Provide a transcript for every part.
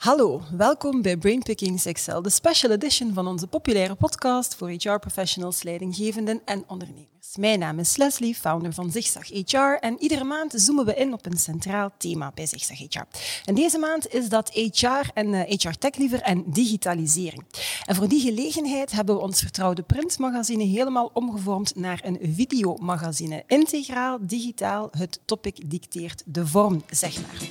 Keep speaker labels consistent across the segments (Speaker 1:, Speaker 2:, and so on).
Speaker 1: Hallo, welkom bij Brainpicking Excel, de special edition van onze populaire podcast voor HR-professionals, leidinggevenden en ondernemers. Mijn naam is Leslie, founder van Zigzag HR en iedere maand zoomen we in op een centraal thema bij Zigzag HR. En deze maand is dat HR en HR Tech liever en digitalisering. En voor die gelegenheid hebben we ons vertrouwde printmagazine helemaal omgevormd naar een videomagazine. Integraal, digitaal, het topic dicteert de vorm, zeg maar.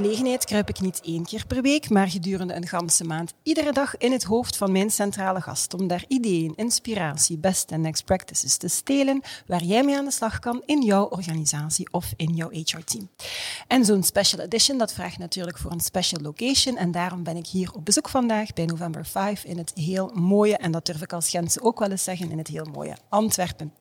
Speaker 1: Gelegenheid kruip ik niet één keer per week, maar gedurende een ganse maand iedere dag in het hoofd van mijn centrale gast om daar ideeën, inspiratie, best en next practices te stelen waar jij mee aan de slag kan in jouw organisatie of in jouw HR-team. En zo'n special edition, dat vraagt natuurlijk voor een special location en daarom ben ik hier op bezoek vandaag bij November 5 in het heel mooie, en dat durf ik als Gentse ook wel eens zeggen, in het heel mooie Antwerpen.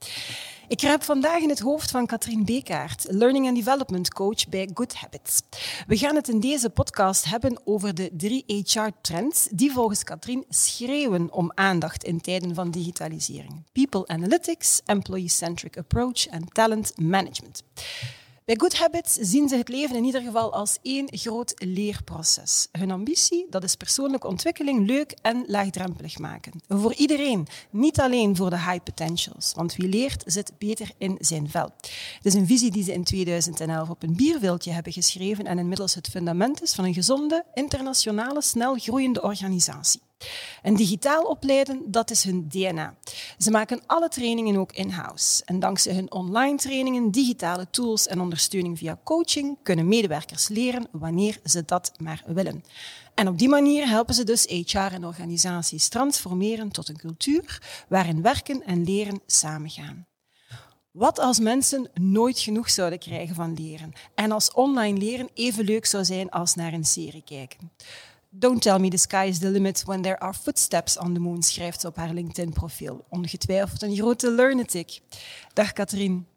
Speaker 1: Ik kruip vandaag in het hoofd van Katrien Bekaert, Learning and Development Coach bij Good Habits. We gaan het in deze podcast hebben over de drie HR-trends die volgens Katrien schreeuwen om aandacht in tijden van digitalisering. People Analytics, Employee-Centric Approach en Talent Management. Bij Good Habits zien ze het leven in ieder geval als één groot leerproces. Hun ambitie, dat is persoonlijke ontwikkeling leuk en laagdrempelig maken. Voor iedereen, niet alleen voor de high potentials, want wie leert zit beter in zijn vel. Het is een visie die ze in 2011 op een bierveeltje hebben geschreven en inmiddels het fundament is van een gezonde, internationale, snel groeiende organisatie. En digitaal opleiden, dat is hun DNA. Ze maken alle trainingen ook in-house. En dankzij hun online trainingen, digitale tools en ondersteuning via coaching kunnen medewerkers leren wanneer ze dat maar willen. En op die manier helpen ze dus HR en organisaties transformeren tot een cultuur waarin werken en leren samengaan. Wat als mensen nooit genoeg zouden krijgen van leren en als online leren even leuk zou zijn als naar een serie kijken? Don't tell me the sky is the limit when there are footsteps on the moon, schrijft ze op haar LinkedIn-profiel. Ongetwijfeld een grote learnetic. Dag Katrien.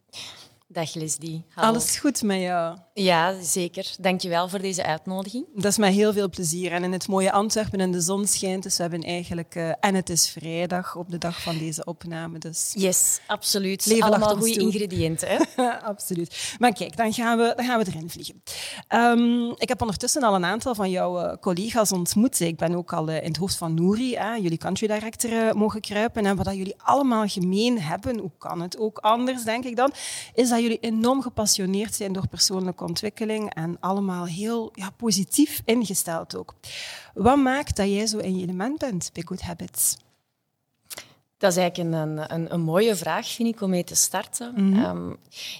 Speaker 2: Dag Leslie.
Speaker 1: Hallo. Alles goed met jou?
Speaker 2: Ja, zeker. Dankjewel voor deze uitnodiging.
Speaker 1: Dat is mij heel veel plezier. En in het mooie Antwerpen en de zon schijnt, dus we hebben eigenlijk... Uh, en het is vrijdag op de dag van deze opname. Dus
Speaker 2: yes, absoluut. Leven Allemaal goede ingrediënten. Hè?
Speaker 1: absoluut. Maar kijk, dan gaan we, dan gaan we erin vliegen. Um, ik heb ondertussen al een aantal van jouw uh, collega's ontmoet. Ik ben ook al uh, in het hoofd van Nouri, jullie country director, mogen kruipen. En wat dat jullie allemaal gemeen hebben, hoe kan het ook anders, denk ik dan, is dat jullie enorm gepassioneerd zijn door persoonlijke ontwikkeling en allemaal heel ja, positief ingesteld ook. Wat maakt dat jij zo in je element bent bij Good Habits?
Speaker 2: Dat is eigenlijk een, een, een, mooie vraag, vind ik, om mee te starten. Mhm. Ehm,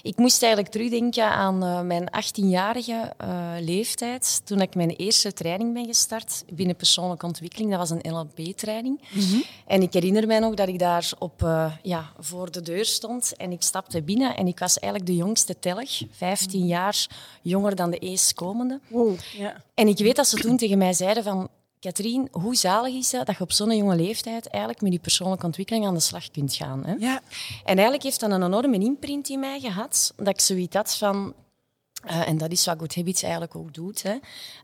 Speaker 2: ik moest eigenlijk terugdenken aan uh, mijn 18-jarige uh, eh, leeftijd, toen ik mijn eerste training ben gestart binnen persoonlijke ontwikkeling. Dat was een NLP-training. Mhm. En ik herinner mij nog dat ik daar op, uh, ja, voor de deur stond en ik stapte binnen en ik was eigenlijk de jongste telg, 15 mhm. jaar jonger dan de eerstkomende.
Speaker 1: Wow,
Speaker 2: En ik weet dat ze toen tegen mij zeiden van Katrien, hoe zalig is dat je op zo'n jonge leeftijd eigenlijk met je persoonlijke ontwikkeling aan de slag kunt gaan? Hè?
Speaker 1: Ja.
Speaker 2: En eigenlijk heeft dat een enorme imprint in mij gehad, dat ik zoiets had van... Uh, en dat is wat Good Habits eigenlijk ook doet. Hè.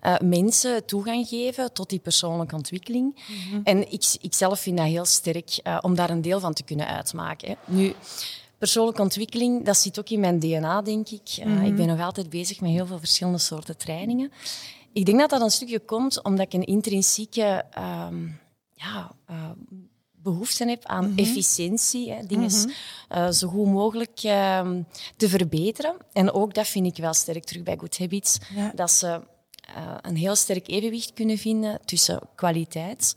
Speaker 2: Uh, mensen toegang geven tot die persoonlijke ontwikkeling. Mm En ik, ik zelf vind dat heel sterk uh, om daar een deel van te kunnen uitmaken. Hè. Nu, persoonlijke ontwikkeling, dat zit ook in mijn DNA, denk ik. Mm -hmm. Ik ben nog altijd bezig met heel veel verschillende soorten trainingen. Ik denk dat dat een stukje komt omdat ik een intrinsieke um, ja, uh, behoefte heb aan mm -hmm. efficiëntie. Hè, dingen mm -hmm. uh, zo goed mogelijk uh, te verbeteren. En ook dat vind ik wel sterk terug bij Good Habits. Ja. Dat ze uh, een heel sterk evenwicht kunnen vinden tussen kwaliteit,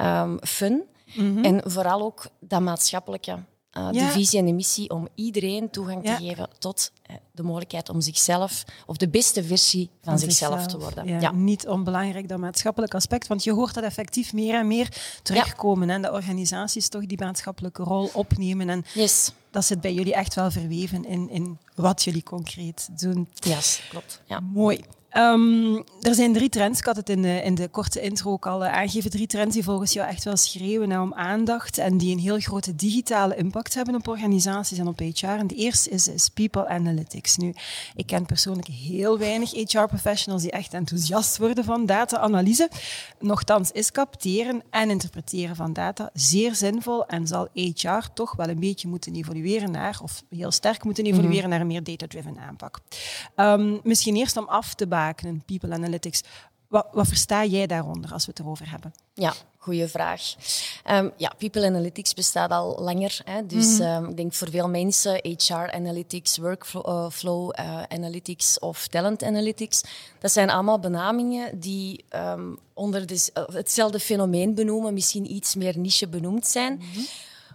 Speaker 2: um, fun mm -hmm. en vooral ook dat maatschappelijke ja. de visie en de missie om iedereen toegang te geven tot de mogelijkheid om zichzelf, of de beste versie van, van zichzelf, zichzelf, te worden.
Speaker 1: Ja, ja, Niet onbelangrijk dat maatschappelijk aspect, want je hoort dat effectief meer en meer terugkomen. En de organisaties toch die maatschappelijke rol opnemen. En
Speaker 2: yes.
Speaker 1: dat zit bij jullie echt wel verweven in, in wat jullie concreet doen.
Speaker 2: Ja, yes, klopt. Ja.
Speaker 1: Mooi. Ehm, er zijn drie trends. Ik had het in de, in de korte intro ook al aangegeven. Drie trends die volgens jou echt wel schreeuwen om aandacht en die een heel grote digitale impact hebben op organisaties en op HR. En de eerste is, is people analytics. Nu, ik ken persoonlijk heel weinig HR-professionals die echt enthousiast worden van data-analyse. Nochtans is capteren en interpreteren van data zeer zinvol en zal HR toch wel een beetje moeten evolueren naar, of heel sterk moeten evolueren mhm. naar een meer data-driven aanpak. Um, misschien eerst om af te bakenen, people analytics. Wat, wat, versta jij daaronder als we het erover hebben?
Speaker 2: Ja, goede vraag. Um, ja, People Analytics bestaat al langer. Hè, dus mm um, ik denk voor veel mensen HR Analytics, Workflow uh, uh, Analytics of Talent Analytics. Dat zijn allemaal benamingen die um, onder de, uh, hetzelfde fenomeen benoemen, misschien iets meer niche benoemd zijn. Mm -hmm.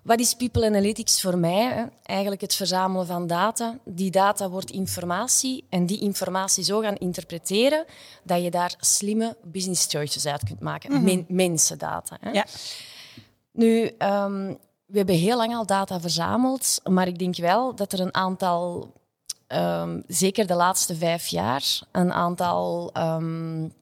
Speaker 2: Wat is People Analytics voor mij? Eigenlijk het verzamelen van data. Die data wordt informatie en die informatie zo gaan interpreteren dat je daar slimme business choices uit kunt maken. Mm -hmm. mensendata. Hè. Ja. Nu, um, we hebben heel lang al data verzameld, maar ik denk wel dat er een aantal, um, zeker de laatste vijf jaar, een aantal um,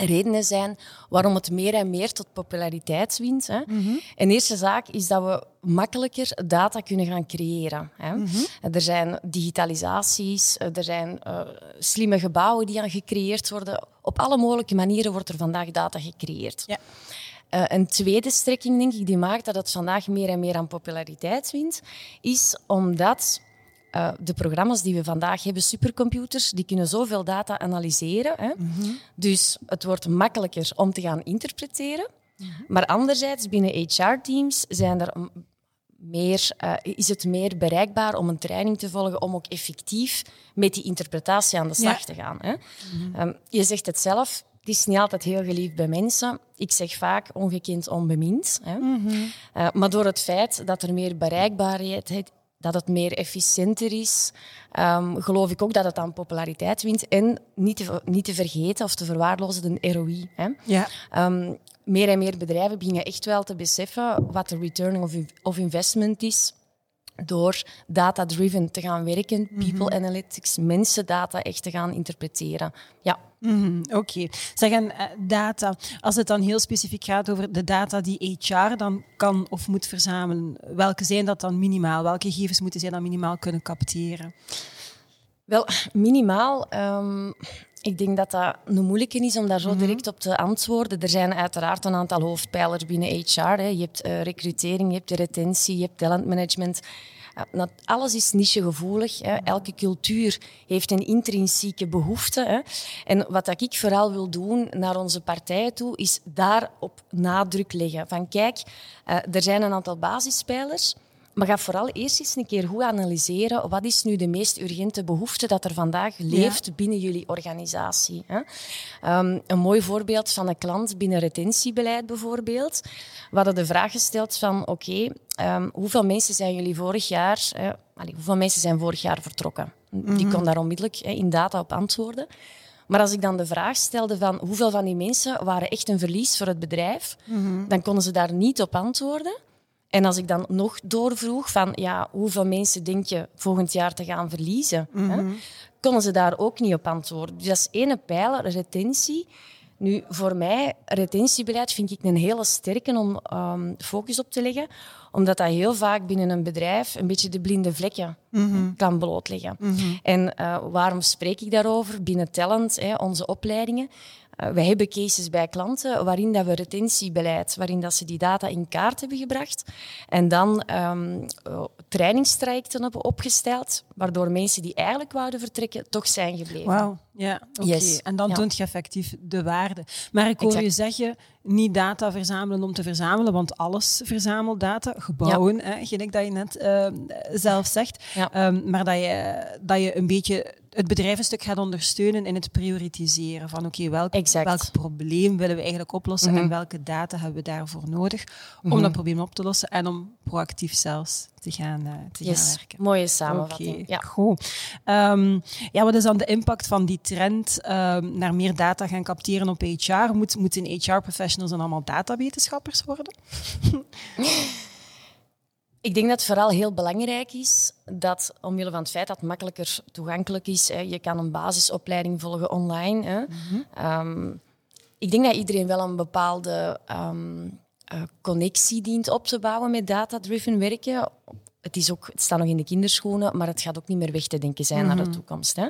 Speaker 2: redenen zijn waarom het meer en meer tot populariteit wint. Hè. Mm -hmm. Een eerste zaak is dat we makkelijker data kunnen gaan creëren. Hè. Mm -hmm. Er zijn digitalisaties, er zijn uh, slimme gebouwen die aan gecreëerd worden. Op alle mogelijke manieren wordt er vandaag data gecreëerd. Ja. Uh, een tweede strekking, denk ik, die maakt dat het vandaag meer en meer aan populariteit wint, is omdat uh, de programma's die we vandaag hebben, supercomputers, die kunnen zoveel data analyseren. Hè? Mm -hmm. Dus het wordt makkelijker om te gaan interpreteren. Mm -hmm. Maar anderzijds, binnen HR-teams zijn er meer, uh, is het meer bereikbaar om een training te volgen om ook effectief met die interpretatie aan de slag ja. te gaan. Hè? Mm -hmm. um, je zegt het zelf, het is niet altijd heel geliefd bij mensen. Ik zeg vaak ongekend onbemind. Hè? Uh, maar door het feit dat er meer bereikbaarheid dat het meer efficiënter is. Um, geloof ik ook dat het aan populariteit wint. En niet te, niet te vergeten of te verwaarlozen de ROI. Hè. Ja. Um, meer en meer bedrijven beginnen echt wel te beseffen wat de return of, of investment is door data-driven te gaan werken, people mm -hmm. analytics, mensendata echt te gaan interpreteren. Ja.
Speaker 1: Mm -hmm, Oké. Okay. Zeg, en uh, data, als het dan heel specifiek gaat over de data die HR dan kan of moet verzamelen, welke zijn dat dan minimaal? Welke gegevens moeten zij dan minimaal kunnen capteren?
Speaker 2: Wel, minimaal. Um, ik denk dat dat een moeilijke is om daar zo direct op te antwoorden. Er zijn uiteraard een aantal hoofdpijlers binnen HR. Hè. Je hebt uh, recrutering, je hebt de retentie, je hebt talentmanagement. Uh, alles is nichegevoelig. Hè. Elke cultuur heeft een intrinsieke behoefte. Hè. En wat ik vooral wil doen naar onze partijen toe, is daarop nadruk leggen. Van kijk, uh, er zijn een aantal basispijlers. Maar ga vooral eerst eens een keer goed analyseren wat is nu de meest urgente behoefte dat er vandaag leeft ja. binnen jullie organisatie. Hè? Um, een mooi voorbeeld van een klant binnen retentiebeleid bijvoorbeeld. We hadden de vraag gesteld van oké, okay, um, hoeveel mensen zijn jullie vorig jaar, uh, hoeveel mensen zijn vorig jaar vertrokken? Mm -hmm. Die kon daar onmiddellijk uh, in data op antwoorden. Maar als ik dan de vraag stelde van hoeveel van die mensen waren echt een verlies voor het bedrijf, mm -hmm. dan konden ze daar niet op antwoorden. En als ik dan nog doorvroeg van ja, hoeveel mensen denk je volgend jaar te gaan verliezen, mm -hmm. hè, mhm. konden ze daar ook niet op antwoorden. Dus dat is ene pijler, retentie. Nu, voor mij, retentiebeleid vind ik een hele sterke om um, focus op te leggen, omdat dat heel vaak binnen een bedrijf een beetje de blinde vlekken mm -hmm. kan blootleggen. Mm -hmm. En uh, waarom spreek ik daarover? Binnen Talent, hè, onze opleidingen, uh, wij hebben cases bij klanten waarin dat we retentiebeleid, waarin dat ze die data in kaart hebben gebracht en dan um, trainingstrajecten hebben opgesteld, waardoor mensen die eigenlijk wouden vertrekken, toch zijn gebleven.
Speaker 1: Wauw, ja, oké. Okay. Yes. En dan ja. toont je effectief de waarde. Maar ik hoor exact. je zeggen, niet data verzamelen om te verzamelen, want alles verzamelt data. Gebouwen, ja. hè, dat je net uh, zelf zegt. Ja. Um, maar dat je, dat je een beetje het bedrijf een stuk gaat ondersteunen in het prioritiseren van oké, okay, welk, welk probleem willen we eigenlijk oplossen mm -hmm. en welke data hebben we daarvoor nodig om mm -hmm. dat probleem op te lossen en om proactief zelfs te gaan, uh, te
Speaker 2: yes.
Speaker 1: gaan werken.
Speaker 2: Mooie samenvatting. Okay.
Speaker 1: Ja. Goed. Um, ja, wat is dan de impact van die trend um, naar meer data gaan capteren op HR? Moet, moeten HR-professionals dan allemaal datawetenschappers worden?
Speaker 2: Ik denk dat het vooral heel belangrijk is dat, omwille van het feit dat het makkelijker toegankelijk is, hè, je kan een basisopleiding volgen online. Hè. Ehm, ik denk dat iedereen wel een bepaalde ehm, eh, connectie dient op te bouwen met data-driven werken. Het, is ook, het staat nog in de kinderschoenen, maar het gaat ook niet meer weg te denken zijn naar de toekomst. Hè.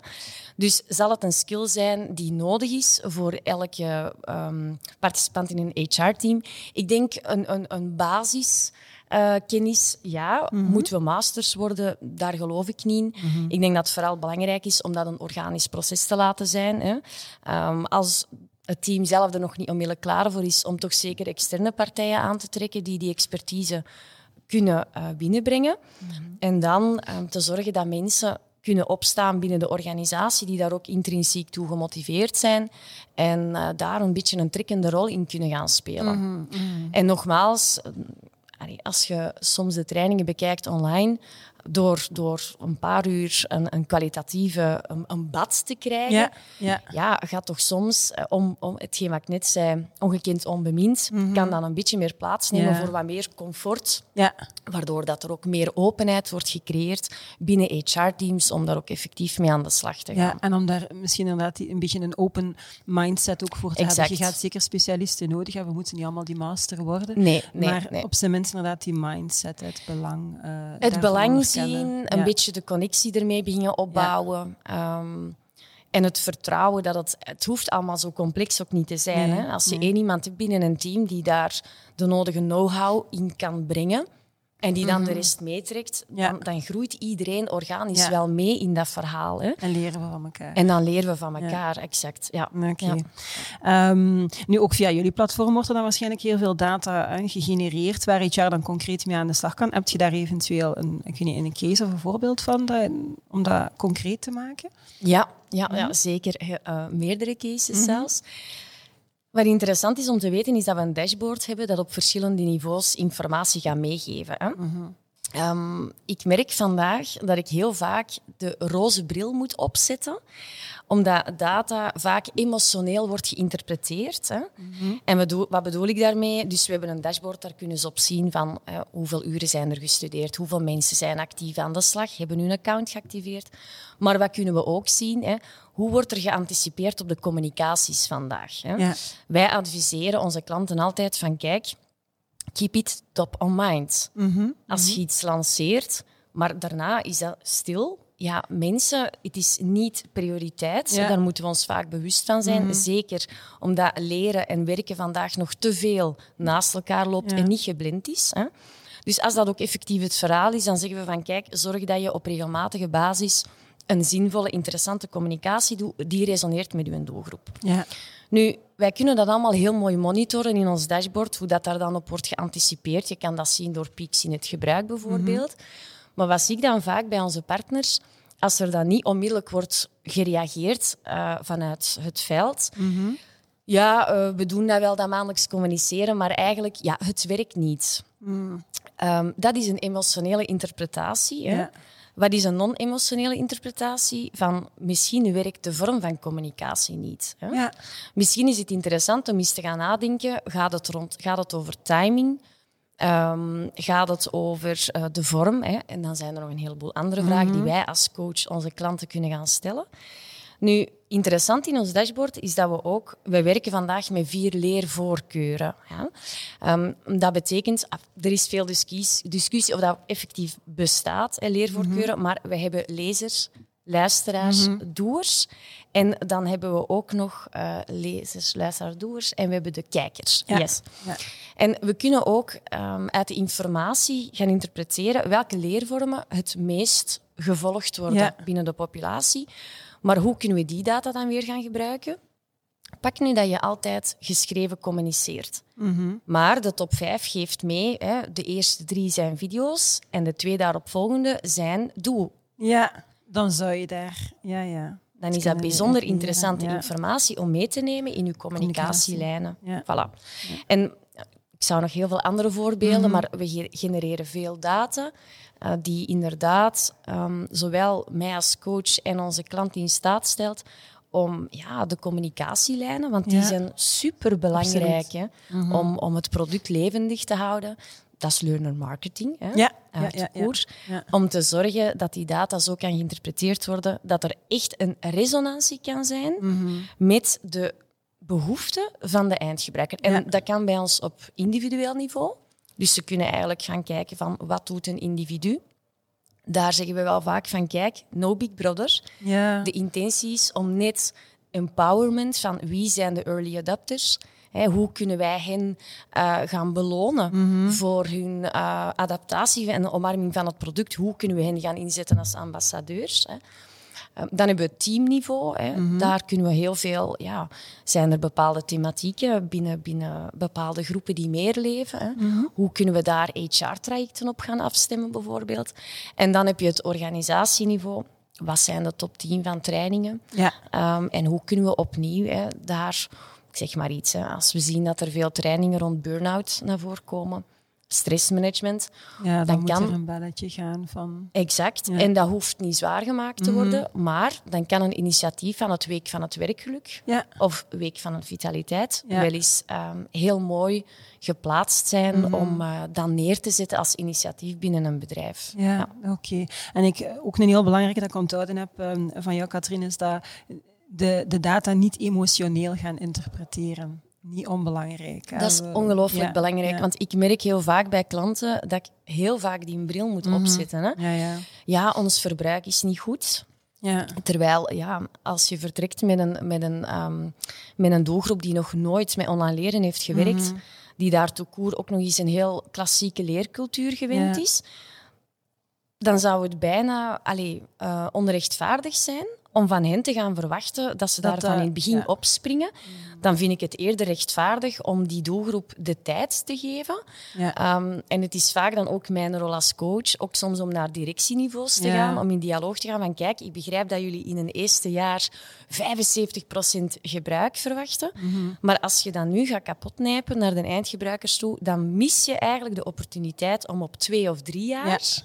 Speaker 2: Dus zal het een skill zijn die nodig is voor elke ehm, participant in een HR-team? Ik denk een, een, een basis uh, kennis, ja. Moeten we masters worden? Daar geloof ik niet in. Ik denk dat het vooral belangrijk is om dat een organisch proces te laten zijn. Hè. Um, als het team zelf er nog niet onmiddellijk klaar voor is om toch zeker externe partijen aan te trekken die die expertise kunnen uh, binnenbrengen. En dan um, te zorgen dat mensen kunnen opstaan binnen de organisatie, die daar ook intrinsiek toe gemotiveerd zijn en uh, daar een beetje een trekkende rol in kunnen gaan spelen.
Speaker 1: Mhm, mhm.
Speaker 2: En nogmaals, als je soms de trainingen bekijkt online, door, door een paar uur een, een kwalitatieve een, een, bad te krijgen, ja, ja. ja gaat toch soms, eh, om, om hetgeen wat ik net zei, ongekend onbemind, mm kan dan een beetje meer plaatsnemen voor wat meer comfort. Ja. Waardoor dat er ook meer openheid wordt gecreëerd binnen HR-teams om daar ook effectief mee aan de slag te gaan.
Speaker 1: Ja, en om daar misschien inderdaad een beetje een open mindset ook voor te exact. hebben. Je gaat zeker specialisten nodig hebben. We moeten niet allemaal die master worden.
Speaker 2: Nee, nee
Speaker 1: Maar
Speaker 2: nee.
Speaker 1: op zijn minst inderdaad die mindset, het belang uh,
Speaker 2: Het belang zien, een beetje de connectie ermee beginnen opbouwen. Ja. Um, en het vertrouwen dat het... Het hoeft allemaal zo complex ook niet te zijn. Nee, hè? Als je nee. één iemand hebt binnen een team die daar de nodige know-how in kan brengen en die dan mm -hmm. de rest meetrekt, ja. dan, dan, groeit iedereen organisch ja. wel mee in dat verhaal. Hè?
Speaker 1: En leren we van elkaar.
Speaker 2: En dan leren we van elkaar, ja. exact. Ja.
Speaker 1: Oké. Okay. Um, nu, ook via jullie platform wordt er dan waarschijnlijk heel veel data gegenereerd waar HR dan concreet mee aan de slag kan. Heb je daar eventueel een, ik weet niet, een case of een voorbeeld van, dat, om dat concreet te maken?
Speaker 2: Ja, ja, mm -hmm. ja zeker. Uh, meerdere cases mm -hmm. zelfs. Wat interessant is om te weten, is dat we een dashboard hebben dat op verschillende niveaus informatie gaat meegeven. Hè? -hmm. Um, ik merk vandaag dat ik heel vaak de roze bril moet opzetten, omdat data vaak emotioneel wordt geïnterpreteerd. Hè? Mm -hmm. En wat bedoel ik daarmee? Dus we hebben een dashboard, daar kunnen ze op zien van uh, hoeveel uren zijn er gestudeerd, hoeveel mensen zijn actief aan de slag, hebben hun account geactiveerd. Maar wat kunnen we ook zien? Hè? Hoe wordt er geanticipeerd op de communicaties vandaag? Hè? Ja. Wij adviseren onze klanten altijd van kijk, keep it top on mind. Mm -hmm. Als je iets lanceert, maar daarna is dat stil. Ja, mensen, het is niet prioriteit. Ja. Daar moeten we ons vaak bewust van zijn. Mm -hmm. Zeker omdat leren en werken vandaag nog te veel naast elkaar loopt ja. en niet geblind is. Hè? Dus als dat ook effectief het verhaal is, dan zeggen we van kijk, zorg dat je op regelmatige basis een zinvolle, interessante communicatie doet, die resoneert met uw doelgroep.
Speaker 1: Ja.
Speaker 2: Nu, wij kunnen dat allemaal heel mooi monitoren in ons dashboard, hoe dat daar dan op wordt geanticipeerd. Je kan dat zien door pieks in het gebruik bijvoorbeeld. Mm -hmm. Maar wat zie ik dan vaak bij onze partners? Als er dan niet onmiddellijk wordt gereageerd uh, vanuit het veld... Mm -hmm. Ja, uh, we doen dat wel, dat maandelijks communiceren, maar eigenlijk, ja, het werkt niet. Mm. Um, dat is een emotionele interpretatie. Hè? Ja. Wat is een non-emotionele interpretatie van misschien werkt de vorm van communicatie niet? Hè?
Speaker 1: Ja.
Speaker 2: Misschien is het interessant om eens te gaan nadenken, gaat het, rond, gaat het over timing? Um, gaat het over uh, de vorm? Hè? En dan zijn er nog een heleboel andere vragen mm -hmm. die wij als coach onze klanten kunnen gaan stellen. Nu, interessant in ons dashboard is dat we ook... We werken vandaag met vier leervoorkeuren. Ja. Um, dat betekent... Er is veel discussie, discussie of dat effectief bestaat, hè, leervoorkeuren. Mm -hmm. Maar we hebben lezers, luisteraars, mm -hmm. doers. En dan hebben we ook nog uh, lezers, luisteraars, doers. En we hebben de kijkers.
Speaker 1: Ja.
Speaker 2: Yes.
Speaker 1: Ja.
Speaker 2: En we kunnen ook um, uit de informatie gaan interpreteren welke leervormen het meest gevolgd worden binnen de populatie. Maar hoe kunnen we die data dan weer gaan gebruiken? Pak nu dat je altijd geschreven communiceert.
Speaker 1: Mm -hmm.
Speaker 2: Maar de top 5 geeft mee, hè, de eerste drie zijn video's en de twee daaropvolgende zijn doe.
Speaker 1: Ja, dan zou je daar... Ja, ja.
Speaker 2: Dan is dat bijzonder interessante ja. informatie om mee te nemen in je communicatielijnen.
Speaker 1: Ja.
Speaker 2: Voilà. En ik zou nog heel veel andere voorbeelden, mm -hmm. maar we genereren veel data. Uh, die inderdaad um, zowel mij als coach en onze klant in staat stelt om ja, de communicatielijnen, want die ja. zijn super belangrijk mm -hmm. om, om het product levendig te houden. dat is learner marketing. Hè?
Speaker 1: Ja,
Speaker 2: Uh,
Speaker 1: ja, ja, ja.
Speaker 2: koers,
Speaker 1: Ja.
Speaker 2: Om te zorgen dat die data zo kan geïnterpreteerd worden dat er echt een resonantie kan zijn
Speaker 1: Mhm.
Speaker 2: met de behoeften van de eindgebruiker. En
Speaker 1: Ja.
Speaker 2: dat kan bij ons op individueel niveau. Dus ze kunnen eigenlijk gaan kijken van wat doet een individu. Daar zeggen we wel vaak van kijk, no big brother.
Speaker 1: Ja.
Speaker 2: De intentie is om net empowerment van wie zijn de early adopters. Hè, hoe kunnen wij hen eh, gaan belonen
Speaker 1: Mhm.
Speaker 2: voor hun eh, adaptatie en de omarming van het product? Hoe kunnen we hen gaan inzetten als ambassadeurs? Hè? Eh, Dan hebben we het teamniveau. Hè.
Speaker 1: Mhm.
Speaker 2: Daar kunnen we heel veel... Ja, zijn er bepaalde thematieken binnen, binnen bepaalde groepen die meer leven? Hè.
Speaker 1: Mhm.
Speaker 2: Hoe kunnen we daar HR-trajecten op gaan afstemmen, bijvoorbeeld? En dan heb je het organisatieniveau. Wat zijn de top 10 van trainingen?
Speaker 1: Ja.
Speaker 2: Ehm, en hoe kunnen we opnieuw hè, daar, ik zeg maar iets, hè, als we zien dat er veel trainingen rond burn-out naar voren komen, stressmanagement,
Speaker 1: ja, dan,
Speaker 2: Dan
Speaker 1: moet
Speaker 2: kan-
Speaker 1: er een belletje gaan van...
Speaker 2: exact.
Speaker 1: Ja.
Speaker 2: En dat hoeft niet zwaar gemaakt te worden, maar dan kan een initiatief van het Week van het Werkgeluk
Speaker 1: Ja.
Speaker 2: of Week van het Vitaliteit
Speaker 1: Ja.
Speaker 2: wel eens ehm, heel mooi geplaatst zijn om eh, dan neer te zetten als initiatief binnen een bedrijf.
Speaker 1: Ja, oké. En ik, ook een heel belangrijke dat ik onthouden heb ehm, van jou, Katrien, is dat de, de data niet emotioneel gaan interpreteren. Niet onbelangrijk. hè.
Speaker 2: Dat is ongelooflijk
Speaker 1: ja,
Speaker 2: belangrijk,
Speaker 1: ja.
Speaker 2: want ik merk heel vaak bij klanten dat ik heel vaak die bril moet
Speaker 1: Mhm.
Speaker 2: opzetten. Hè?
Speaker 1: Ja, ja.
Speaker 2: Ja, ons verbruik is niet goed.
Speaker 1: ja.
Speaker 2: Terwijl, ja, als je vertrekt met een, met, een, ehm, met een doelgroep die nog nooit met online leren heeft gewerkt,
Speaker 1: Mhm.
Speaker 2: die daar tout court ook nog eens een heel klassieke leercultuur gewend is, dan zou het bijna allee, eh, onrechtvaardig zijn om van hen te gaan verwachten dat ze
Speaker 1: Dat
Speaker 2: daarvan
Speaker 1: dat-
Speaker 2: in het begin
Speaker 1: ja.
Speaker 2: opspringen. Dan vind ik het eerder rechtvaardig om die doelgroep de tijd te geven.
Speaker 1: Ja.
Speaker 2: Ehm, en het is vaak dan ook mijn rol als coach, ook soms om naar directieniveaus te
Speaker 1: Ja.
Speaker 2: gaan, om in dialoog te gaan van kijk, ik begrijp dat jullie in een eerste jaar 75% gebruik verwachten,
Speaker 1: Mhm.
Speaker 2: maar als je dan nu gaat kapotnijpen naar de eindgebruikers toe, dan mis je eigenlijk de opportuniteit om op twee of drie jaar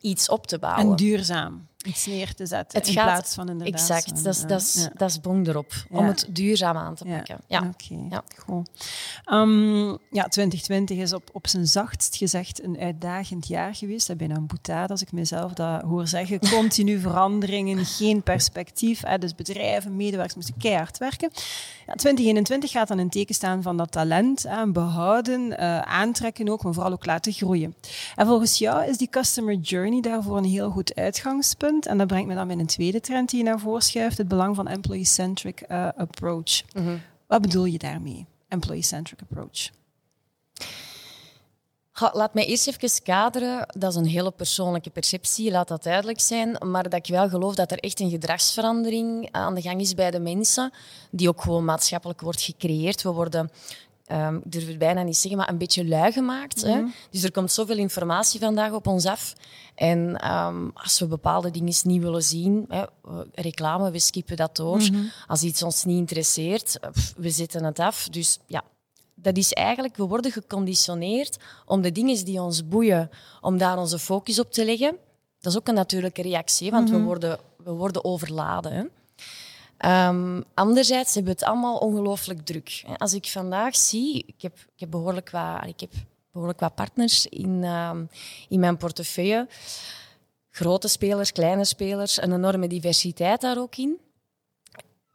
Speaker 2: iets op te bouwen.
Speaker 1: En duurzaam iets neer te zetten
Speaker 2: Het
Speaker 1: in
Speaker 2: gaat-
Speaker 1: plaats van inderdaad...
Speaker 2: Exact, dat is,
Speaker 1: eh,
Speaker 2: dat, is,
Speaker 1: ja.
Speaker 2: dat is bong erop, om het duurzaam aan te pakken. Ja.
Speaker 1: oké.
Speaker 2: Ja.
Speaker 1: Goed. Ehm, ja, 2020 is op, op zijn zachtst gezegd een uitdagend jaar geweest. Dat ben een boetade, als ik mezelf dat hoor zeggen. Continu veranderingen, geen perspectief. Hè. Dus bedrijven, medewerkers moesten keihard werken. Ja, 2021 gaat dan in teken staan van dat talent. Hè, behouden, eh, aantrekken ook, maar vooral ook laten groeien. En volgens jou is die customer journey daarvoor een heel goed uitgangspunt. En dat brengt me dan met een tweede trend die je naar voren schuift. Het belang van employee-centric eh, approach. Wat bedoel je daarmee? Employee-centric approach.
Speaker 2: Laat mij eerst even kaderen. Dat is een hele persoonlijke perceptie, laat dat duidelijk zijn. Maar dat ik wel geloof dat er echt een gedragsverandering aan de gang is bij de mensen, die ook gewoon maatschappelijk wordt gecreëerd. We worden, ehm, ik durf het bijna niet zeggen, maar een beetje lui gemaakt. hè. Dus er komt zoveel informatie vandaag op ons af. En ehm, als we bepaalde dingen niet willen zien, hè, reclame, we skippen dat door. Als iets ons niet interesseert, eh, pff, we zetten het af. Dus ja, dat is eigenlijk, we worden geconditioneerd om de dingen die ons boeien, om daar onze focus op te leggen. Dat is ook een natuurlijke reactie, want we, worden, we worden overladen. Hè. Ehm, anderzijds hebben we het allemaal ongelooflijk druk. Als ik vandaag zie, ik heb, ik heb, behoorlijk, wat, ik heb behoorlijk wat partners in, ehm, in mijn portefeuille. Grote spelers, kleine spelers, een enorme diversiteit daar ook in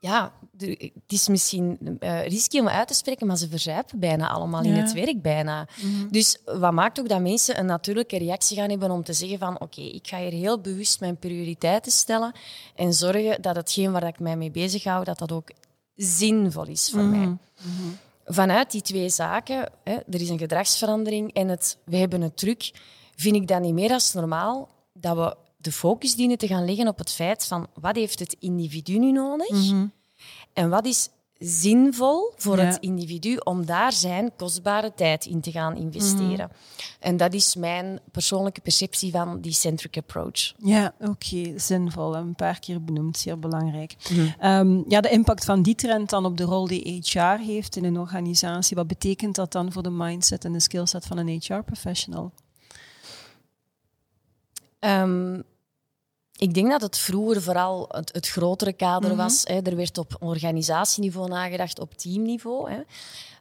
Speaker 2: ja, het is misschien risky om uit te spreken, maar ze verzuipen bijna allemaal in het werk. Bijna. Dus wat maakt ook dat mensen een natuurlijke reactie gaan hebben om te zeggen van oké, ik ga hier heel bewust mijn prioriteiten stellen en zorgen dat hetgeen waar ik mij mee bezig hou, dat dat ook zinvol is voor mij. Vanuit die twee zaken, hè, er is een gedragsverandering en het, we hebben het druk, vind ik dat niet meer als normaal dat we de focus dienen te gaan leggen op het feit van wat heeft het individu nu nodig en wat is zinvol voor
Speaker 1: Ja.
Speaker 2: het individu om daar zijn kostbare tijd in te gaan investeren. En dat is mijn persoonlijke perceptie van die centric approach.
Speaker 1: Ja, oké, zinvol. Een paar keer benoemd, zeer belangrijk. Ehm, ja, de impact van die trend dan op de rol die HR heeft in een organisatie. Wat betekent dat dan voor de mindset en de skillset van een HR-professional?
Speaker 2: Ehm, ik denk dat het vroeger vooral het, het grotere kader was. Hè. Er werd op organisatieniveau nagedacht, op teamniveau. Hè.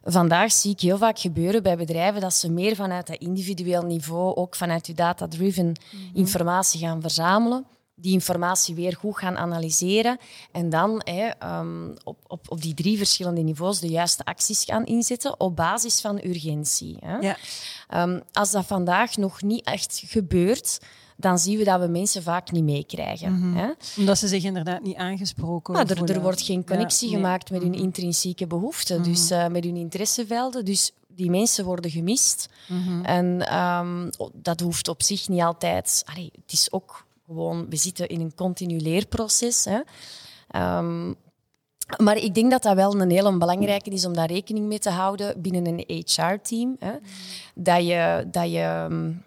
Speaker 2: Vandaag zie ik heel vaak gebeuren bij bedrijven dat ze meer vanuit dat individueel niveau, ook vanuit je data-driven informatie gaan verzamelen die informatie weer goed gaan analyseren en dan hè, ehm, op, op, op die drie verschillende niveaus de juiste acties gaan inzetten op basis van urgentie. Hè.
Speaker 1: Ja.
Speaker 2: Ehm, als dat vandaag nog niet echt gebeurt, dan zien we dat we mensen vaak niet meekrijgen. hè.
Speaker 1: Omdat ze zich inderdaad niet aangesproken
Speaker 2: Nou, er, er wordt geen connectie
Speaker 1: Ja, nee.
Speaker 2: gemaakt met hun intrinsieke behoeften, dus eh, met hun interessevelden. Dus die mensen worden gemist. En ehm, dat hoeft op zich niet altijd. Allee, het is ook gewoon, we zitten in een continu leerproces. Hè. Ehm, maar ik denk dat dat wel een hele belangrijke is om daar rekening mee te houden binnen een HR-team. Dat, je, dat, je, mm,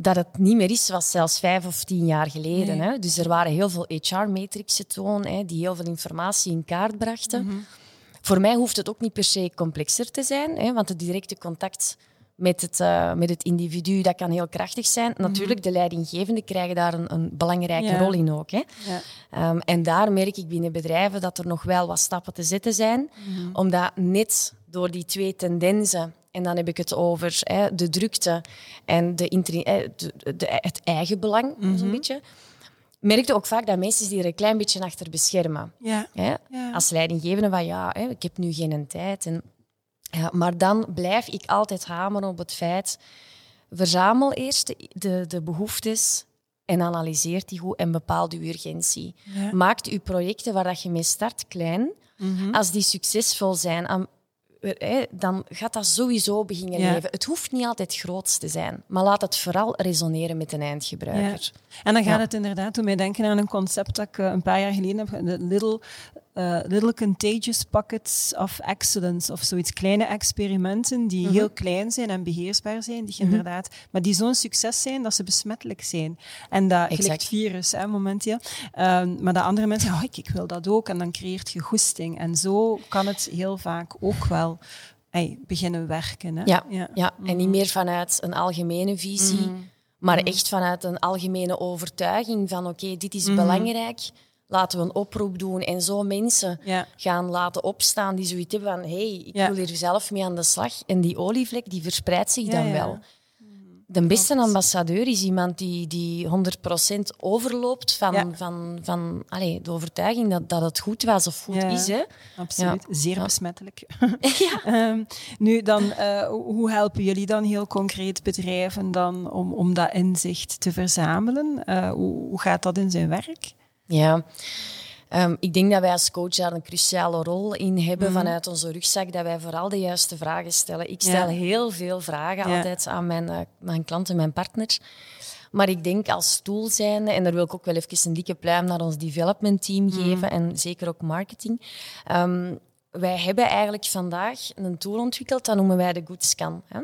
Speaker 2: dat het niet meer is zoals zelfs vijf of tien jaar geleden.
Speaker 1: Nee.
Speaker 2: Hè. Dus er waren heel veel HR-matrixen toen, hè, die heel veel informatie in kaart brachten. Voor mij hoeft het ook niet per se complexer te zijn, hè, want het directe contact met het, eh, met het individu dat kan heel krachtig zijn. Natuurlijk, de leidinggevenden krijgen daar een, een belangrijke
Speaker 1: Ja.
Speaker 2: rol in ook. Hè.
Speaker 1: Ja.
Speaker 2: Ehm, en daar merk ik binnen bedrijven dat er nog wel wat stappen te zetten zijn, omdat net door die twee tendensen, en dan heb ik het over hè, de drukte en de, de, de- het eigen belang, zo'n beetje, merkte ook vaak dat mensen zich er een klein beetje achter beschermen.
Speaker 1: Ja.
Speaker 2: Hè?
Speaker 1: Ja.
Speaker 2: Als leidinggevende van ja, hè, ik heb nu geen tijd. En, ja, maar dan blijf ik altijd hameren op het feit, verzamel eerst de, de, de behoeftes en analyseer die goed en bepaal de urgentie.
Speaker 1: Ja.
Speaker 2: Maak uw projecten waar dat je mee start klein. Als die succesvol zijn, dan gaat dat sowieso beginnen
Speaker 1: Ja.
Speaker 2: leven. Het hoeft niet altijd groots te zijn, maar laat het vooral resoneren met een eindgebruiker.
Speaker 1: En dan gaat
Speaker 2: Ja.
Speaker 1: het inderdaad doen mij denken aan een concept dat ik eh, een paar jaar geleden heb. De little, eh, little contagious pockets of excellence of zoiets. Kleine experimenten die
Speaker 2: Mhm.
Speaker 1: heel klein zijn en beheersbaar zijn, die je inderdaad, maar die zo'n succes zijn dat ze besmettelijk zijn. En dat gelijk
Speaker 2: Exact.
Speaker 1: het virus, hè, momenteel. Ehm, maar dat andere mensen zeggen, oh, ik, ik wil dat ook. En dan creëert je goesting. En zo kan het heel vaak ook wel beginnen werken. Hè?
Speaker 2: Ja, ja. en niet meer vanuit een algemene visie, maar echt vanuit een algemene overtuiging van oké, dit is belangrijk, laten we een oproep doen en zo mensen
Speaker 1: Ja.
Speaker 2: gaan laten opstaan die zoiets hebben van hé, hey, ik
Speaker 1: Ja.
Speaker 2: wil hier zelf mee aan de slag. En die olievlek die verspreidt zich dan
Speaker 1: ja.
Speaker 2: wel. De beste ambassadeur is iemand die, die 100% overloopt van,
Speaker 1: Ja.
Speaker 2: van, van allee, de overtuiging dat, dat het goed was of goed
Speaker 1: Ja.
Speaker 2: is. Hè.
Speaker 1: Absoluut, zeer besmettelijk.
Speaker 2: Ja.
Speaker 1: Ehm, nu, dan, eh, hoe helpen jullie dan heel concreet bedrijven dan om, om dat inzicht te verzamelen? Eh, hoe, hoe gaat dat in zijn werk?
Speaker 2: Ja, Ehm, ik denk dat wij als coach daar een cruciale rol in hebben vanuit onze rugzak, dat wij vooral de juiste vragen stellen. Ik stel
Speaker 1: Ja.
Speaker 2: heel veel vragen
Speaker 1: Ja.
Speaker 2: altijd aan mijn, eh, mijn klanten, mijn partners. Maar ik denk als tool zijn, en daar wil ik ook wel even een dikke pluim naar ons development team geven en zeker ook marketing. Ehm, wij hebben eigenlijk vandaag een tool ontwikkeld, dat noemen wij de Good Scan. Hè?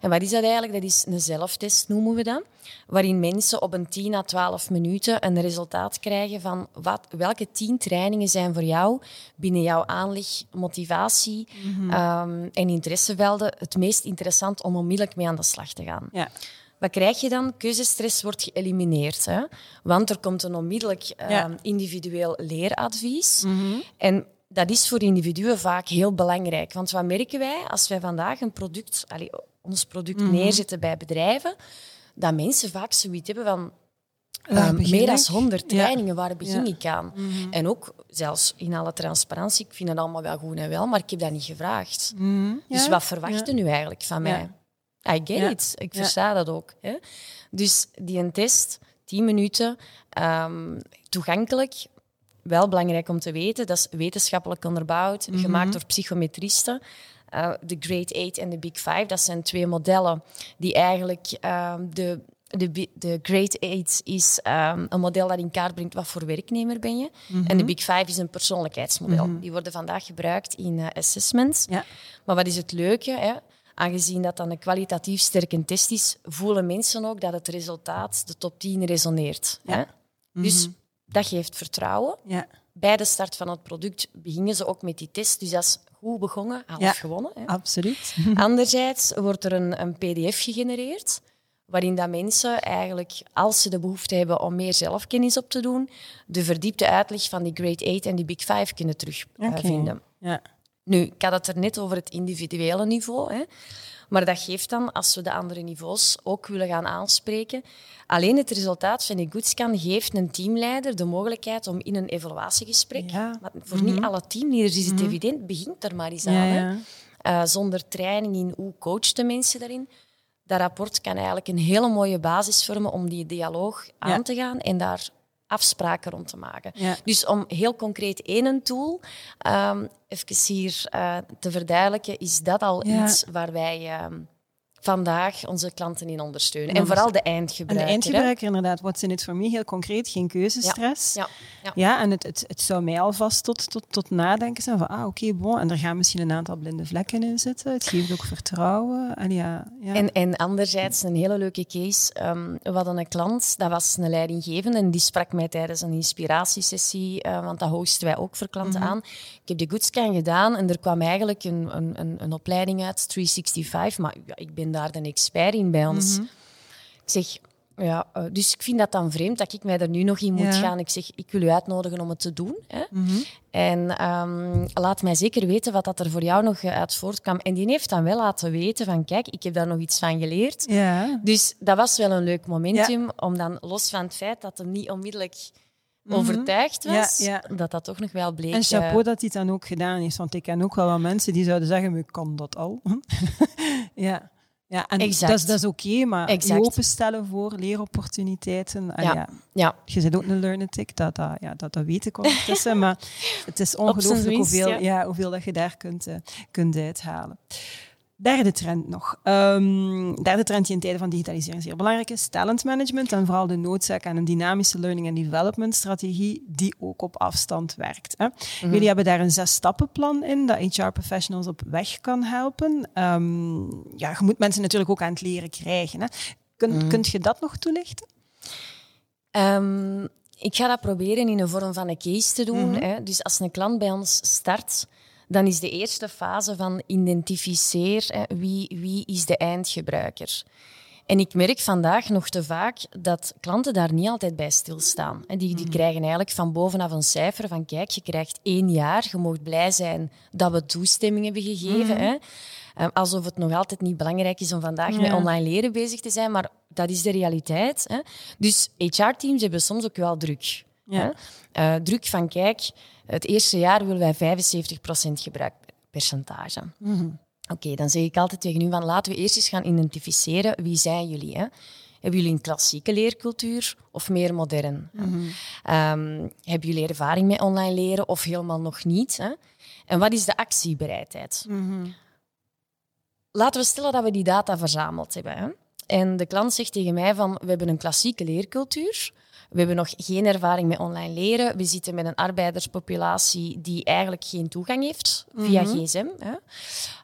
Speaker 2: En wat is dat eigenlijk? Dat is een zelftest, noemen we dat. Waarin mensen op een 10 à 12 minuten een resultaat krijgen van wat, welke 10 trainingen zijn voor jou binnen jouw aanleg, motivatie ehm, en interessevelden het meest interessant om onmiddellijk mee aan de slag te gaan.
Speaker 1: Ja.
Speaker 2: Wat krijg je dan? Keuzestress wordt geëlimineerd. Hè? Want er komt een onmiddellijk ehm,
Speaker 1: Ja.
Speaker 2: individueel leeradvies. En dat is voor individuen vaak heel belangrijk. Want wat merken wij als wij vandaag een product, allee, ons product neerzetten bij bedrijven? Dat mensen vaak zoiets hebben van ehm, meer dan
Speaker 1: ik?
Speaker 2: 100
Speaker 1: Ja.
Speaker 2: trainingen, waar begin
Speaker 1: Ja.
Speaker 2: ik aan? En ook, zelfs in alle transparantie, ik vind het allemaal wel goed en wel, maar ik heb dat niet gevraagd. Dus
Speaker 1: Ja?
Speaker 2: wat verwacht je
Speaker 1: Ja.
Speaker 2: nu eigenlijk van mij? I get it. Ik versta dat ook. Hè? Dus die een test, 10 minuten, ehm, toegankelijk. Wel belangrijk om te weten, dat is wetenschappelijk onderbouwd,
Speaker 1: Mhm.
Speaker 2: gemaakt door psychometristen. Eh, de Great Eight en de Big Five, dat zijn twee modellen die eigenlijk ehm, de, de, de Great Eight is ehm, een model dat in kaart brengt wat voor werknemer ben je.
Speaker 1: Mhm.
Speaker 2: En de Big Five is een persoonlijkheidsmodel. Die worden vandaag gebruikt in eh, assessments.
Speaker 1: Ja.
Speaker 2: Maar wat is het leuke? Hè? Aangezien dat dan een kwalitatief sterke test is, voelen mensen ook dat het resultaat, de top 10, resoneert.
Speaker 1: Ja.
Speaker 2: Hè? Dus dat geeft vertrouwen.
Speaker 1: Ja.
Speaker 2: Bij de start van het product beginnen ze ook met die test. Dus dat is goed begonnen, half
Speaker 1: Ja.
Speaker 2: gewonnen. Hè?
Speaker 1: Absoluut.
Speaker 2: Anderzijds wordt er een, een pdf gegenereerd waarin dat mensen eigenlijk, als ze de behoefte hebben om meer zelfkennis op te doen, de verdiepte uitleg van die Great Eight en die Big Five kunnen terugvinden.
Speaker 1: Ja.
Speaker 2: Nu, ik had het er net over het individuele niveau. Hè. Maar dat geeft dan, als we de andere niveaus ook willen gaan aanspreken, alleen het resultaat van die Goodscan geeft een teamleider de mogelijkheid om in een evaluatiegesprek,
Speaker 1: Ja.
Speaker 2: maar voor niet alle teamleiders is het evident, begint er maar eens aan.
Speaker 1: Ja.
Speaker 2: Eh, zonder training in hoe coacht de mensen daarin. Dat rapport kan eigenlijk een hele mooie basis vormen om die dialoog aan te gaan en daar afspraken rond te maken.
Speaker 1: Ja.
Speaker 2: Dus om heel concreet één tool ehm even hier eh, te verduidelijken, is dat al
Speaker 1: Ja.
Speaker 2: iets waar wij ehm, vandaag onze klanten in ondersteunen.
Speaker 1: En
Speaker 2: En vooral de
Speaker 1: En
Speaker 2: eindgebruiker.
Speaker 1: de
Speaker 2: hè.
Speaker 1: eindgebruiker, inderdaad, what's in it for me, heel concreet, geen keuzestress.
Speaker 2: Ja, ja.
Speaker 1: Ja, en het, het, het zou mij alvast tot, tot, tot nadenken zijn van, ah, oké, bon, en er gaan misschien een aantal blinde vlekken in zitten. Het geeft ook vertrouwen. En ja, ja.
Speaker 2: En, en anderzijds een hele leuke case. ehm, we hadden een klant, dat was een leidinggevende, en die sprak mij tijdens een inspiratiesessie, eh, want dat hosten wij ook voor klanten aan. Ik heb de Goodscan gedaan en er kwam eigenlijk een, een, een, een opleiding uit, 365, maar ja, ik ben daar de expert in bij ons. Ik zeg, ja, eh, dus ik vind dat dan vreemd dat ik mij er nu nog in moet
Speaker 1: Ja.
Speaker 2: gaan. Ik zeg, ik wil u uitnodigen om het te doen. Hè. En ehm, laat mij zeker weten wat dat er voor jou nog eh, uit voortkwam. En die heeft dan wel laten weten van, kijk, ik heb daar nog iets van geleerd.
Speaker 1: ja.
Speaker 2: Dus dat was wel een leuk momentum, om dan los van het feit dat hem niet onmiddellijk overtuigd
Speaker 1: Mhm. Ja,
Speaker 2: was,
Speaker 1: ja.
Speaker 2: dat dat toch nog wel bleek.
Speaker 1: En chapeau
Speaker 2: eh,
Speaker 1: dat hij het dan ook gedaan heeft. Want ik ken ook wel wat mensen die zouden zeggen, ik kan dat al. ja. Ja, en
Speaker 2: Exact.
Speaker 1: dat is, dat is oké, maar
Speaker 2: Exact.
Speaker 1: je openstellen voor leeropportuniteiten. En
Speaker 2: Ja.
Speaker 1: ja.
Speaker 2: ja,
Speaker 1: Je zit ook een learnetic, dat, dat, ja, dat, dat weet ik ondertussen. maar het is ongelooflijk hoeveel,
Speaker 2: ja.
Speaker 1: ja. hoeveel dat je daar kunt, eh, kunt uithalen. Derde trend nog. Ehm, derde trend die in tijden van digitalisering zeer belangrijk is. Talentmanagement en vooral de noodzaak aan een dynamische learning and development strategie die ook op afstand werkt. Hè. Jullie hebben daar een zes-stappenplan in dat HR-professionals op weg kan helpen. Ehm, ja, je moet mensen natuurlijk ook aan het leren krijgen. Hè. Kun, Kunt je dat nog toelichten?
Speaker 2: Ehm, ik ga dat proberen in een vorm van een case te doen.
Speaker 1: Mhm.
Speaker 2: hè. Dus als een klant bij ons start, dan is de eerste fase van identificeer hè, wie, wie is de eindgebruiker. En ik merk vandaag nog te vaak dat klanten daar niet altijd bij stilstaan. En die, die krijgen eigenlijk van bovenaf een cijfer van kijk, je krijgt één jaar, je mag blij zijn dat we toestemming hebben gegeven. Hè. Eh, Alsof het nog altijd niet belangrijk is om vandaag met online leren bezig te zijn, maar dat is de realiteit. Hè. Dus HR-teams hebben soms ook wel druk.
Speaker 1: Ja.
Speaker 2: Eh, druk van kijk, het eerste jaar willen wij 75% gebruikpercentage. Oké, dan zeg ik altijd tegen u van laten we eerst eens gaan identificeren wie zijn jullie. Hè? Hebben jullie een klassieke leercultuur of meer modern? hè? Ehm, hebben jullie ervaring met online leren of helemaal nog niet? Hè? En wat is de actiebereidheid? Laten we stellen dat we die data verzameld hebben. Hè? En de klant zegt tegen mij van, we hebben een klassieke leercultuur. We hebben nog geen ervaring met online leren. We zitten met een arbeiderspopulatie die eigenlijk geen toegang heeft via gsm. Hè?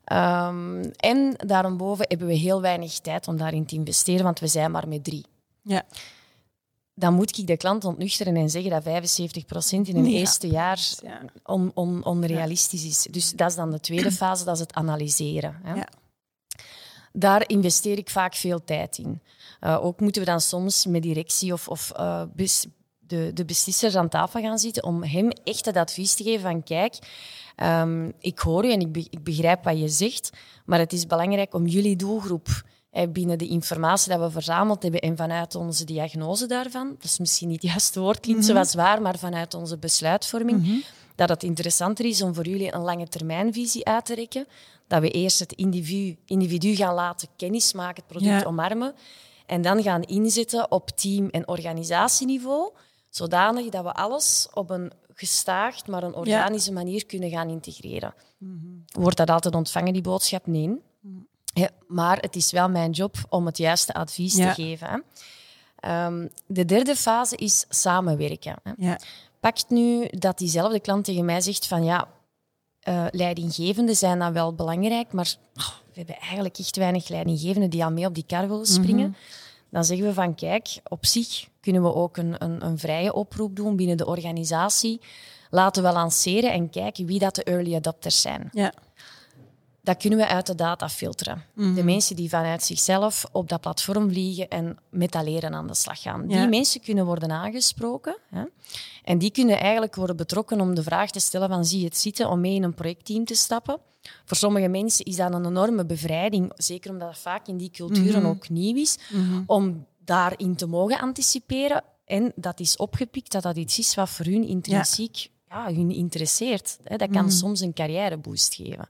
Speaker 2: Ehm, en daarboven hebben we heel weinig tijd om daarin te investeren, want we zijn maar met drie.
Speaker 1: Ja.
Speaker 2: Dan moet ik de klant ontnuchteren en zeggen dat 75% in een
Speaker 1: Ja.
Speaker 2: eerste jaar
Speaker 1: Ja.
Speaker 2: on, on, onrealistisch is. Dus dat is dan de tweede fase, dat is het analyseren. Hè?
Speaker 1: Ja.
Speaker 2: Daar investeer ik vaak veel tijd in. Uh, ook moeten we dan soms met directie of, of uh, bes, de, de beslissers aan tafel gaan zitten om hem echt het advies te geven van kijk, um, ik hoor u en ik, be, ik begrijp wat je zegt, maar het is belangrijk om jullie doelgroep eh, binnen de informatie dat we verzameld hebben en vanuit onze diagnose daarvan, dat is misschien niet het juiste woord, klinkt mm -hmm. zo zwaar, maar vanuit onze besluitvorming, mm -hmm. dat het interessanter is om voor jullie een lange termijnvisie uit te rekken, dat we eerst het individu, individu gaan laten kennismaken, het product ja. omarmen, en dan gaan inzetten op team- en organisatieniveau, zodanig dat we alles op een gestaagd, maar een organische ja. manier kunnen gaan integreren. Mm -hmm. Wordt dat altijd ontvangen, die boodschap? Nee. Ja, maar het is wel mijn job om het juiste advies ja. te geven. Hè. Um, de derde fase is samenwerken. Hè.
Speaker 1: Ja.
Speaker 2: Pakt nu dat diezelfde klant tegen mij zegt van ja, uh, leidinggevenden zijn dan wel belangrijk, maar oh, we hebben eigenlijk echt weinig leidinggevenden die al mee op die kar willen springen. Mm -hmm. Dan zeggen we van kijk, op zich kunnen we ook een, een, een vrije oproep doen binnen de organisatie. Laten we lanceren en kijken wie dat de early adopters zijn.
Speaker 1: Ja.
Speaker 2: Dat kunnen we uit de data filteren. De mensen die vanuit zichzelf op dat platform vliegen en met dat leren aan de slag gaan. Die mensen kunnen worden aangesproken. Hè? En die kunnen eigenlijk worden betrokken om de vraag te stellen van zie je het zitten om mee in een projectteam te stappen. Voor sommige mensen is dat een enorme bevrijding, zeker omdat het vaak in die culturen ook nieuw is, om daarin te mogen anticiperen. En dat is opgepikt dat dat iets is wat voor hun intrinsiek ja. hun interesseert. Dat kan soms een carrièreboost geven.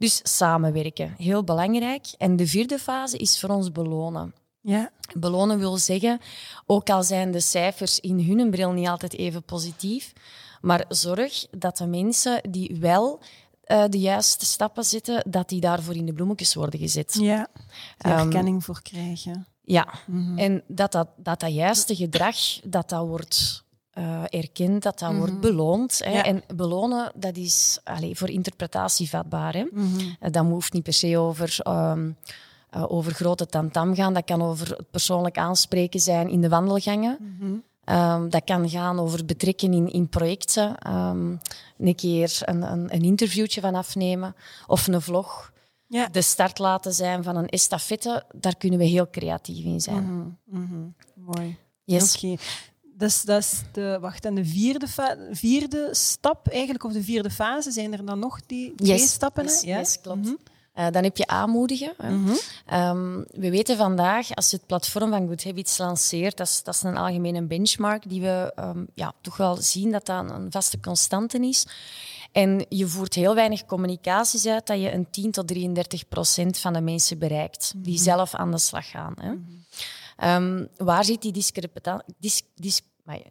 Speaker 2: Dus samenwerken, heel belangrijk. En de vierde fase is voor ons belonen.
Speaker 1: Ja.
Speaker 2: Belonen wil zeggen, ook al zijn de cijfers in hun bril niet altijd even positief, maar zorg dat de mensen die wel uh, de juiste stappen zetten, dat die daarvoor in de bloemetjes worden gezet.
Speaker 1: Ja, um, erkenning voor krijgen.
Speaker 2: Ja, mm -hmm. en dat dat, dat dat juiste gedrag, dat dat wordt uh, erkend, dat dat wordt beloond. Hè. Ja. En belonen, dat is allez, voor interpretatie vatbaar. Hè. Mm -hmm. dat hoeft niet per se over... Um, uh, over grote tamtam gaan. Dat kan over het persoonlijk aanspreken zijn in de wandelgangen. Mm -hmm. um, dat kan gaan over betrekken in, in projecten. Um, een keer een, een, een interviewtje van afnemen of een vlog. Ja. De start laten zijn van een estafette, daar kunnen we heel creatief in zijn.
Speaker 1: Mm -hmm. Mooi.
Speaker 2: Yes.
Speaker 1: Okay. Dus dat is de, wacht, en de vierde, vierde stap eigenlijk, of de vierde fase, zijn er dan nog die twee
Speaker 2: yes.
Speaker 1: stappen?
Speaker 2: Yes, yes. yes klopt. Mm -hmm. uh, dan heb je aanmoedigen. Mm -hmm. um, we weten vandaag, als je het platform van Good Habits lanceert, dat is, dat is een algemene benchmark die we um, ja, toch wel zien dat dat een vaste constante is. En je voert heel weinig communicaties uit dat je een 10 tot 33 procent van de mensen bereikt die mm -hmm. zelf aan de slag gaan. Hè. Um, waar zit die discrepantie? Dis, dis,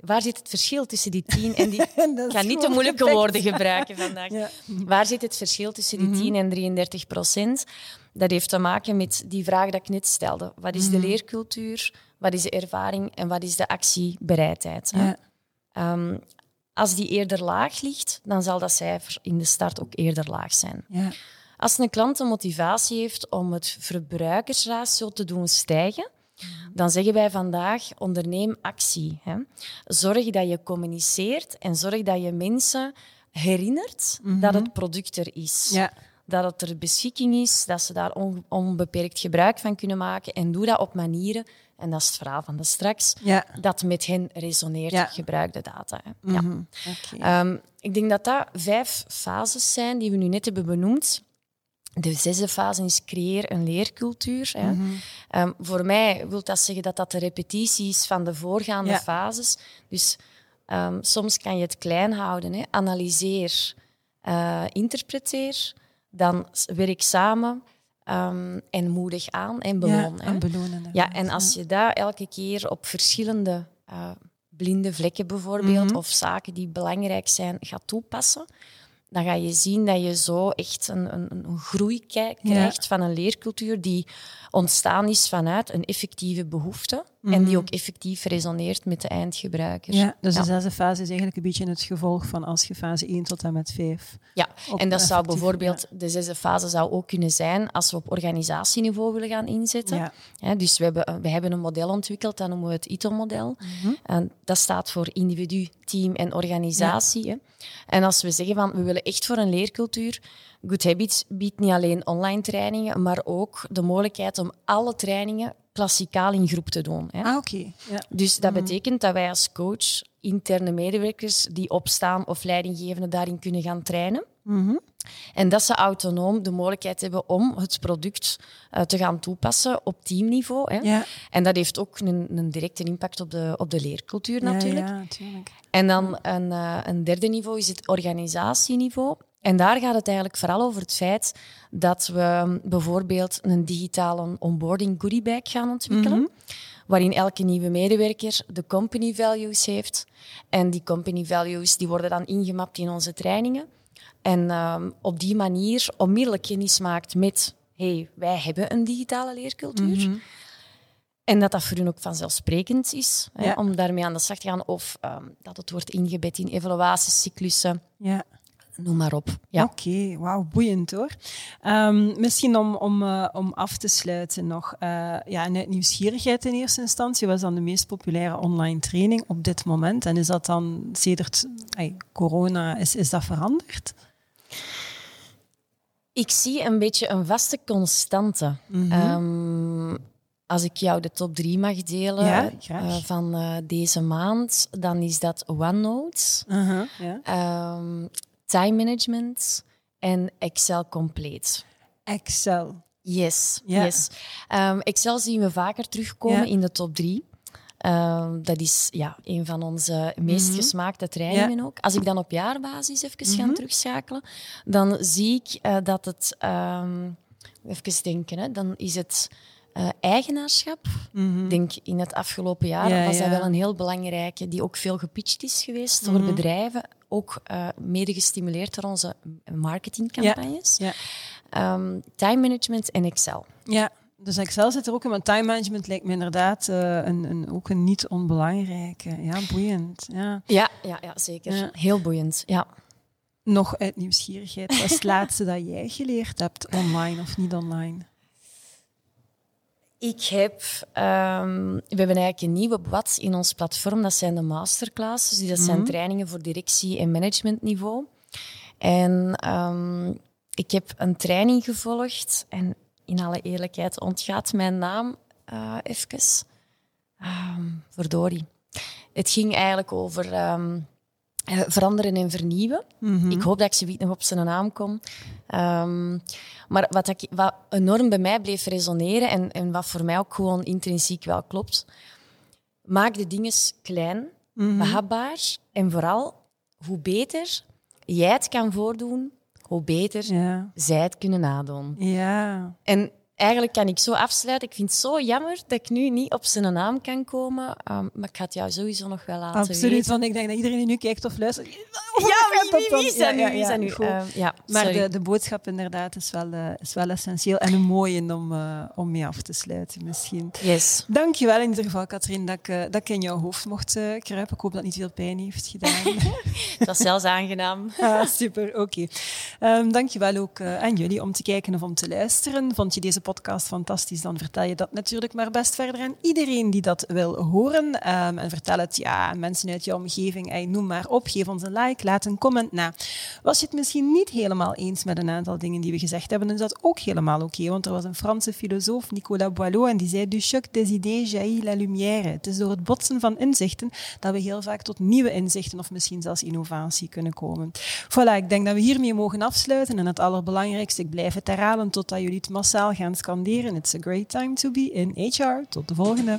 Speaker 2: waar zit het verschil tussen die 10 en die... Ik ga niet te moeilijke woorden gebruiken vandaag. Ja. Waar zit het verschil tussen die 10 en 33 procent? Dat heeft te maken met die vraag dat ik net stelde. Wat is de leercultuur? Wat is de ervaring? En wat is de actiebereidheid? Ja. Um, als die eerder laag ligt, dan zal dat cijfer in de start ook eerder laag zijn.
Speaker 1: Ja.
Speaker 2: Als een klant een motivatie heeft om het verbruikersratio te doen stijgen, dan zeggen wij vandaag: onderneem actie. Hè. Zorg dat je communiceert en zorg dat je mensen herinnert mm -hmm. dat het product er is.
Speaker 1: Ja.
Speaker 2: Dat het er beschikking is, dat ze daar on onbeperkt gebruik van kunnen maken. En doe dat op manieren, en dat is het verhaal van de straks,
Speaker 1: ja.
Speaker 2: dat met hen resoneert.
Speaker 1: Ja.
Speaker 2: Gebruik de data. Hè.
Speaker 1: Mm
Speaker 2: -hmm.
Speaker 1: ja. okay.
Speaker 2: um, ik denk dat dat vijf fases zijn die we nu net hebben benoemd. De zesde fase is creëer een leercultuur. Hè.
Speaker 1: Mhm.
Speaker 2: Um, voor mij wil dat zeggen dat dat de repetitie is van de voorgaande
Speaker 1: Ja.
Speaker 2: fases. Dus um, soms kan je het klein houden. Hè. Analyseer, uh, interpreteer, dan werk samen um, en moedig aan en beloon.
Speaker 1: ja,
Speaker 2: hè.
Speaker 1: en belonen.
Speaker 2: Ja, en als je dat elke keer op verschillende uh, blinde vlekken bijvoorbeeld,
Speaker 1: Mhm.
Speaker 2: of zaken die belangrijk zijn, gaat toepassen, dan ga je zien dat je zo echt een, een, een groei krijgt van een leercultuur die ontstaan is vanuit een effectieve behoefte en die ook effectief resoneert met de eindgebruiker.
Speaker 1: Mhm. Ja, dus
Speaker 2: Ja.
Speaker 1: de zesde fase is eigenlijk een beetje het gevolg van als je fase 1 tot en met 5.
Speaker 2: Ja,
Speaker 1: Op
Speaker 2: en dat zou bijvoorbeeld, de zesde fase zou ook kunnen zijn als we op organisatieniveau willen gaan inzetten.
Speaker 1: Ja.
Speaker 2: Ja, dus we hebben, we hebben een model ontwikkeld, dat noemen we het ITO-model.
Speaker 1: Mhm.
Speaker 2: En dat staat voor individu, team en organisatie. hè. En als we zeggen van we willen echt voor een leercultuur, Good Habits biedt niet alleen online trainingen, maar ook de mogelijkheid om alle trainingen klassikaal in groep te doen. Hè.
Speaker 1: Ah, oké. Ja.
Speaker 2: Dus dat betekent dat wij als coach interne medewerkers die opstaan of leidinggevenden daarin kunnen gaan trainen.
Speaker 1: Mhm.
Speaker 2: En dat ze autonoom de mogelijkheid hebben om het product uh, te gaan toepassen op teamniveau. Hè.
Speaker 1: Ja.
Speaker 2: En dat heeft ook een, een directe impact op de, op de leercultuur natuurlijk.
Speaker 1: Ja, ja, natuurlijk.
Speaker 2: En dan een, uh, een derde niveau is het organisatieniveau. En daar gaat het eigenlijk vooral over het feit dat we bijvoorbeeld een digitale onboarding goodie bag gaan ontwikkelen.
Speaker 1: Mhm.
Speaker 2: Waarin elke nieuwe medewerker de company values heeft. En die company values die worden dan ingemapt in onze trainingen. En um, op die manier onmiddellijk kennis maakt met hey, wij hebben een digitale leercultuur.
Speaker 1: Mhm.
Speaker 2: En dat dat voor hun ook vanzelfsprekend is hè, om daarmee aan de slag te gaan. Of um, dat het wordt ingebed in evaluatiecyclussen,
Speaker 1: Ja.
Speaker 2: Noem maar op. Ja.
Speaker 1: Oké, wauw, boeiend hoor. Um, misschien om, om, uh, om af te sluiten nog. Uh, ja, en uit nieuwsgierigheid in eerste instantie was dan de meest populaire online training op dit moment. En is dat dan sedert ay, corona, is, is dat veranderd?
Speaker 2: Ik zie een beetje een vaste constante.
Speaker 1: Mhm.
Speaker 2: Ehm, als ik jou de top drie mag delen
Speaker 1: Ja,
Speaker 2: eh, van eh, deze maand, dan is dat OneNote,
Speaker 1: Uh-huh, ja.
Speaker 2: ehm, time management en Excel compleet.
Speaker 1: Excel.
Speaker 2: Yes, yes. Ehm, Excel zien we vaker terugkomen in de top drie. Ehm, dat is ja, een van onze meest
Speaker 1: Mhm.
Speaker 2: gesmaakte trainingen ook. Als ik dan op jaarbasis even ga
Speaker 1: Mhm.
Speaker 2: terugschakelen, dan zie ik eh, dat het... ehm, even denken, hè, dan is het eh, eigenaarschap.
Speaker 1: Mhm.
Speaker 2: Ik denk in het afgelopen jaar
Speaker 1: Ja,
Speaker 2: was dat
Speaker 1: ja.
Speaker 2: wel een heel belangrijke, die ook veel gepitcht is geweest door
Speaker 1: Mhm.
Speaker 2: bedrijven. Ook eh, mede gestimuleerd door onze marketingcampagnes.
Speaker 1: Ja.
Speaker 2: Ehm, time management en Excel.
Speaker 1: Ja, dus Excel zit er ook in, want time management lijkt me inderdaad eh, een, een, ook een niet onbelangrijke. Ja, boeiend. Ja.
Speaker 2: Ja, ja, ja zeker. Heel boeiend. Ja.
Speaker 1: Nog uit nieuwsgierigheid, wat is het laatste dat jij geleerd hebt, online of niet online?
Speaker 2: Ik heb, ehm, we hebben eigenlijk een nieuwe blad in ons platform. Dat zijn de masterclasses. Dus dat zijn
Speaker 1: Mhm.
Speaker 2: trainingen voor directie- en managementniveau. En ehm, ik heb een training gevolgd. En in alle eerlijkheid ontgaat mijn naam eh even. Ehm verdorie. Het ging eigenlijk over eh, veranderen en vernieuwen.
Speaker 1: Mhm.
Speaker 2: Ik hoop dat ik zoiets nog op zijn naam kom. Ehm, maar wat, ik, wat enorm bij mij bleef resoneren en, en wat voor mij ook gewoon intrinsiek wel klopt, maak de dingen klein,
Speaker 1: Mhm.
Speaker 2: behapbaar en vooral hoe beter jij het kan voordoen, hoe beter
Speaker 1: Ja.
Speaker 2: zij het kunnen nadoen.
Speaker 1: Ja.
Speaker 2: En eigenlijk kan ik zo afsluiten. Ik vind het zo jammer dat ik nu niet op zijn naam kan komen, ehm, maar ik ga het jou sowieso nog wel laten
Speaker 1: Absoluut,
Speaker 2: weten.
Speaker 1: want ik denk dat iedereen die nu kijkt of luistert...
Speaker 2: Ja,
Speaker 1: gaat dat
Speaker 2: wie, wie, is dat nu?
Speaker 1: Ja, ja,
Speaker 2: dat
Speaker 1: ja,
Speaker 2: nu?
Speaker 1: goed.
Speaker 2: Ehm, ja,
Speaker 1: Maar de, de boodschap inderdaad is wel, eh, is wel essentieel en een mooie om, eh, om mee af te sluiten misschien.
Speaker 2: Yes.
Speaker 1: Dankjewel in ieder geval, Katrien, dat ik, eh, dat ik in jouw hoofd mocht kruipen. Ik hoop dat het niet veel pijn heeft gedaan.
Speaker 2: Het was zelfs aangenaam.
Speaker 1: Ah, super, oké. Ehm, dankjewel ook aan jullie om te kijken of om te luisteren. Vond je deze podcast fantastisch, dan vertel je dat natuurlijk maar best verder aan iedereen die dat wil horen. Ehm, en vertel het ja, mensen uit jouw omgeving. Noem maar op, geef ons een like, laat een comment na. Was je het misschien niet helemaal eens met een aantal dingen die we gezegd hebben, dan is dat ook helemaal oké. want er was een Franse filosoof, Nicolas Boileau, en die zei du choc des idées jaillit la lumière. Het is door het botsen van inzichten dat we heel vaak tot nieuwe inzichten of misschien zelfs innovatie kunnen komen. Voilà, ik denk dat we hiermee mogen afsluiten. En het allerbelangrijkste, ik blijf het herhalen totdat jullie het massaal gaan scanderen. It's a great time to be in HR. Tot de volgende.